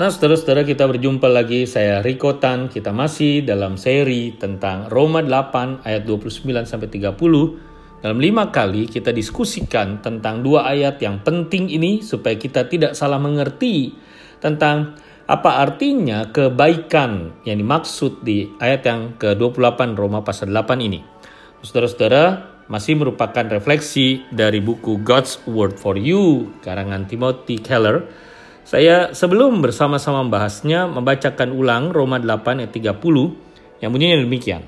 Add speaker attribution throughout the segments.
Speaker 1: Nah, saudara-saudara kita berjumpa lagi. Saya Riko Tan. Kita masih dalam seri tentang Roma 8 ayat 29 sampai 30. Dalam lima kali kita diskusikan tentang dua ayat yang penting ini supaya kita tidak salah mengerti tentang apa artinya kebaikan yang dimaksud di ayat yang ke-28 Roma pasal 8 ini. Saudara-saudara, masih merupakan refleksi dari buku God's Word for You karangan Timothy Keller saya sebelum bersama-sama membahasnya membacakan ulang Roma 8 ayat 30 yang bunyinya demikian.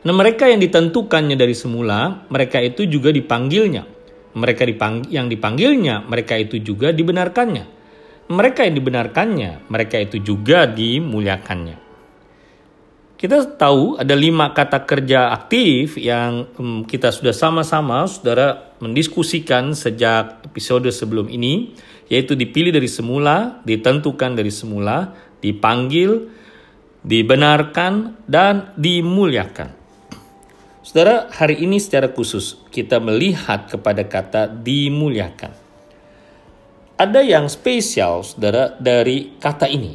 Speaker 1: Nah mereka yang ditentukannya dari semula, mereka itu juga dipanggilnya. Mereka dipang yang dipanggilnya, mereka itu juga dibenarkannya. Mereka yang dibenarkannya, mereka itu juga dimuliakannya. Kita tahu ada lima kata kerja aktif yang um, kita sudah sama-sama saudara mendiskusikan sejak episode sebelum ini yaitu dipilih dari semula, ditentukan dari semula, dipanggil, dibenarkan, dan dimuliakan. Saudara, hari ini secara khusus kita melihat kepada kata dimuliakan. Ada yang spesial, saudara, dari kata ini.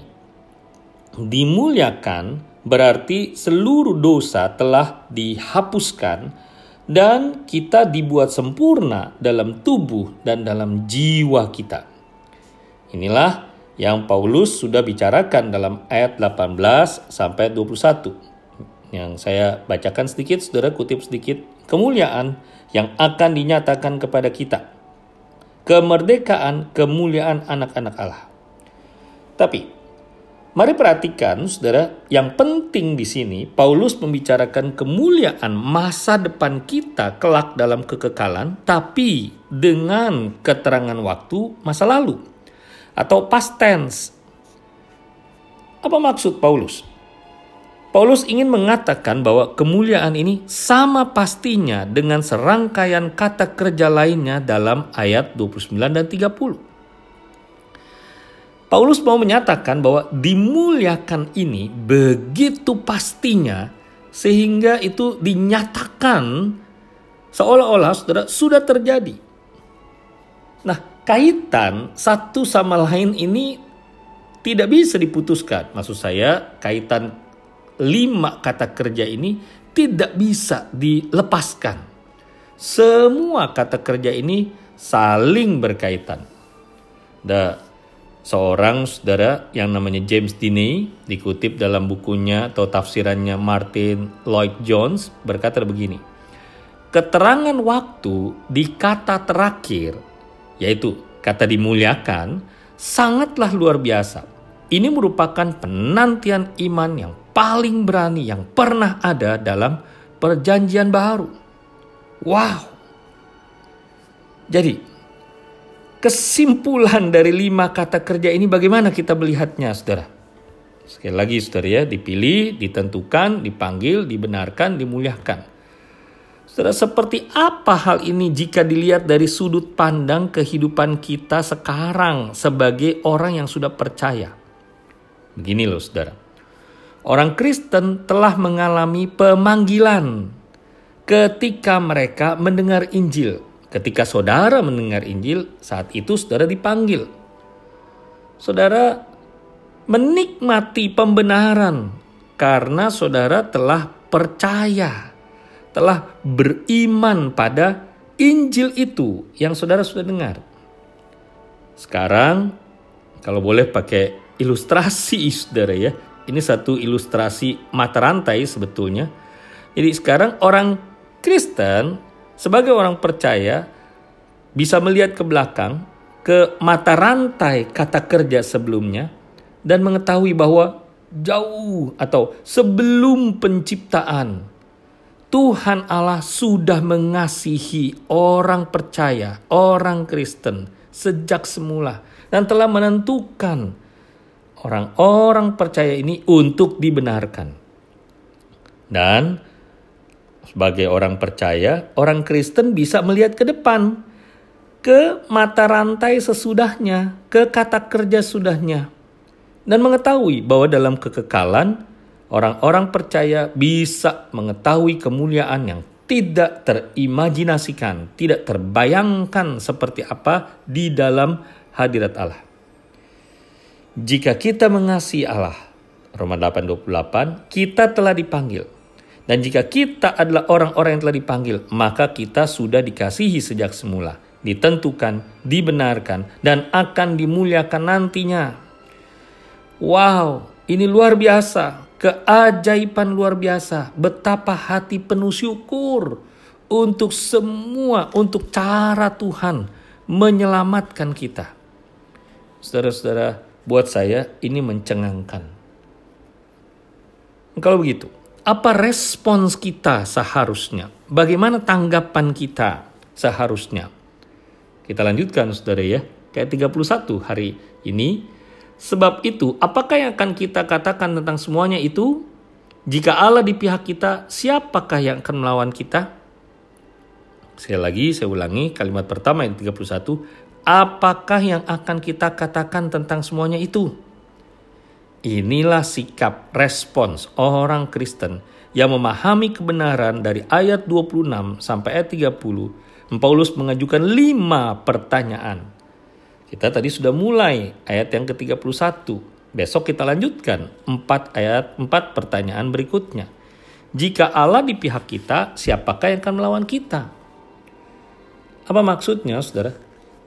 Speaker 1: Dimuliakan berarti seluruh dosa telah dihapuskan dan kita dibuat sempurna dalam tubuh dan dalam jiwa kita. Inilah yang Paulus sudah bicarakan dalam ayat 18 sampai 21. Yang saya bacakan sedikit, saudara kutip sedikit. Kemuliaan yang akan dinyatakan kepada kita. Kemerdekaan, kemuliaan anak-anak Allah. Tapi, mari perhatikan saudara, yang penting di sini, Paulus membicarakan kemuliaan masa depan kita kelak dalam kekekalan, tapi dengan keterangan waktu masa lalu atau past tense. Apa maksud Paulus? Paulus ingin mengatakan bahwa kemuliaan ini sama pastinya dengan serangkaian kata kerja lainnya dalam ayat 29 dan 30. Paulus mau menyatakan bahwa dimuliakan ini begitu pastinya sehingga itu dinyatakan seolah-olah sudah terjadi. Nah, kaitan satu sama lain ini tidak bisa diputuskan. Maksud saya, kaitan lima kata kerja ini tidak bisa dilepaskan. Semua kata kerja ini saling berkaitan. Da seorang saudara yang namanya James Diney dikutip dalam bukunya atau tafsirannya Martin Lloyd Jones berkata begini. Keterangan waktu di kata terakhir yaitu kata dimuliakan, sangatlah luar biasa. Ini merupakan penantian iman yang paling berani yang pernah ada dalam perjanjian baru. Wow. Jadi, kesimpulan dari lima kata kerja ini bagaimana kita melihatnya, saudara? Sekali lagi, saudara ya, dipilih, ditentukan, dipanggil, dibenarkan, dimuliakan. Saudara, seperti apa hal ini jika dilihat dari sudut pandang kehidupan kita sekarang sebagai orang yang sudah percaya? Begini loh saudara. Orang Kristen telah mengalami pemanggilan ketika mereka mendengar Injil. Ketika saudara mendengar Injil, saat itu saudara dipanggil. Saudara menikmati pembenaran karena saudara telah percaya telah beriman pada Injil itu yang saudara sudah dengar. Sekarang, kalau boleh pakai ilustrasi saudara ya, ini satu ilustrasi mata rantai sebetulnya. Jadi sekarang orang Kristen sebagai orang percaya bisa melihat ke belakang ke mata rantai kata kerja sebelumnya dan mengetahui bahwa jauh atau sebelum penciptaan Tuhan Allah sudah mengasihi orang percaya, orang Kristen sejak semula dan telah menentukan orang-orang percaya ini untuk dibenarkan. Dan sebagai orang percaya, orang Kristen bisa melihat ke depan, ke mata rantai sesudahnya, ke kata kerja sudahnya, dan mengetahui bahwa dalam kekekalan orang-orang percaya bisa mengetahui kemuliaan yang tidak terimajinasikan, tidak terbayangkan seperti apa di dalam hadirat Allah. Jika kita mengasihi Allah, Roma 8:28, kita telah dipanggil. Dan jika kita adalah orang-orang yang telah dipanggil, maka kita sudah dikasihi sejak semula, ditentukan, dibenarkan, dan akan dimuliakan nantinya. Wow, ini luar biasa, keajaiban luar biasa. Betapa hati penuh syukur untuk semua, untuk cara Tuhan menyelamatkan kita. Saudara-saudara, buat saya ini mencengangkan. Kalau begitu, apa respons kita seharusnya? Bagaimana tanggapan kita seharusnya? Kita lanjutkan saudara ya, kayak 31 hari ini. Sebab itu, apakah yang akan kita katakan tentang semuanya itu? Jika Allah di pihak kita, siapakah yang akan melawan kita? Sekali lagi saya ulangi kalimat pertama yang 31, apakah yang akan kita katakan tentang semuanya itu? Inilah sikap respons orang Kristen yang memahami kebenaran dari ayat 26 sampai ayat 30. Paulus mengajukan lima pertanyaan. Kita tadi sudah mulai ayat yang ke-31. Besok kita lanjutkan empat ayat, empat pertanyaan berikutnya. Jika Allah di pihak kita, siapakah yang akan melawan kita? Apa maksudnya, saudara?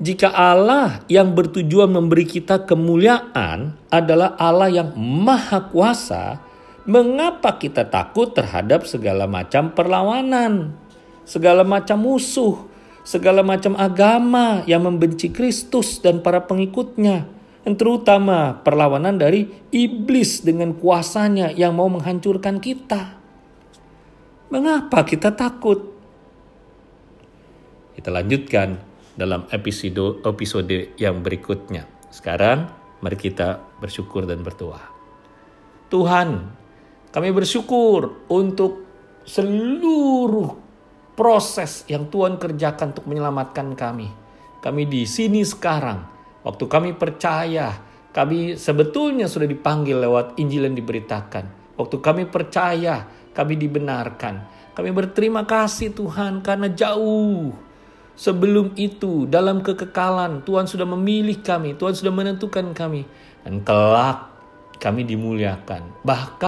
Speaker 1: Jika Allah yang bertujuan memberi kita kemuliaan adalah Allah yang maha kuasa, mengapa kita takut terhadap segala macam perlawanan, segala macam musuh, segala macam agama yang membenci Kristus dan para pengikutnya, yang terutama perlawanan dari iblis dengan kuasanya yang mau menghancurkan kita. Mengapa kita takut? Kita lanjutkan dalam episode episode yang berikutnya. Sekarang mari kita bersyukur dan berdoa. Tuhan, kami bersyukur untuk seluruh proses yang Tuhan kerjakan untuk menyelamatkan kami. Kami di sini sekarang, waktu kami percaya, kami sebetulnya sudah dipanggil lewat Injil yang diberitakan. Waktu kami percaya, kami dibenarkan. Kami berterima kasih Tuhan karena jauh Sebelum itu, dalam kekekalan, Tuhan sudah memilih kami, Tuhan sudah menentukan kami, dan kelak kami dimuliakan. Bahkan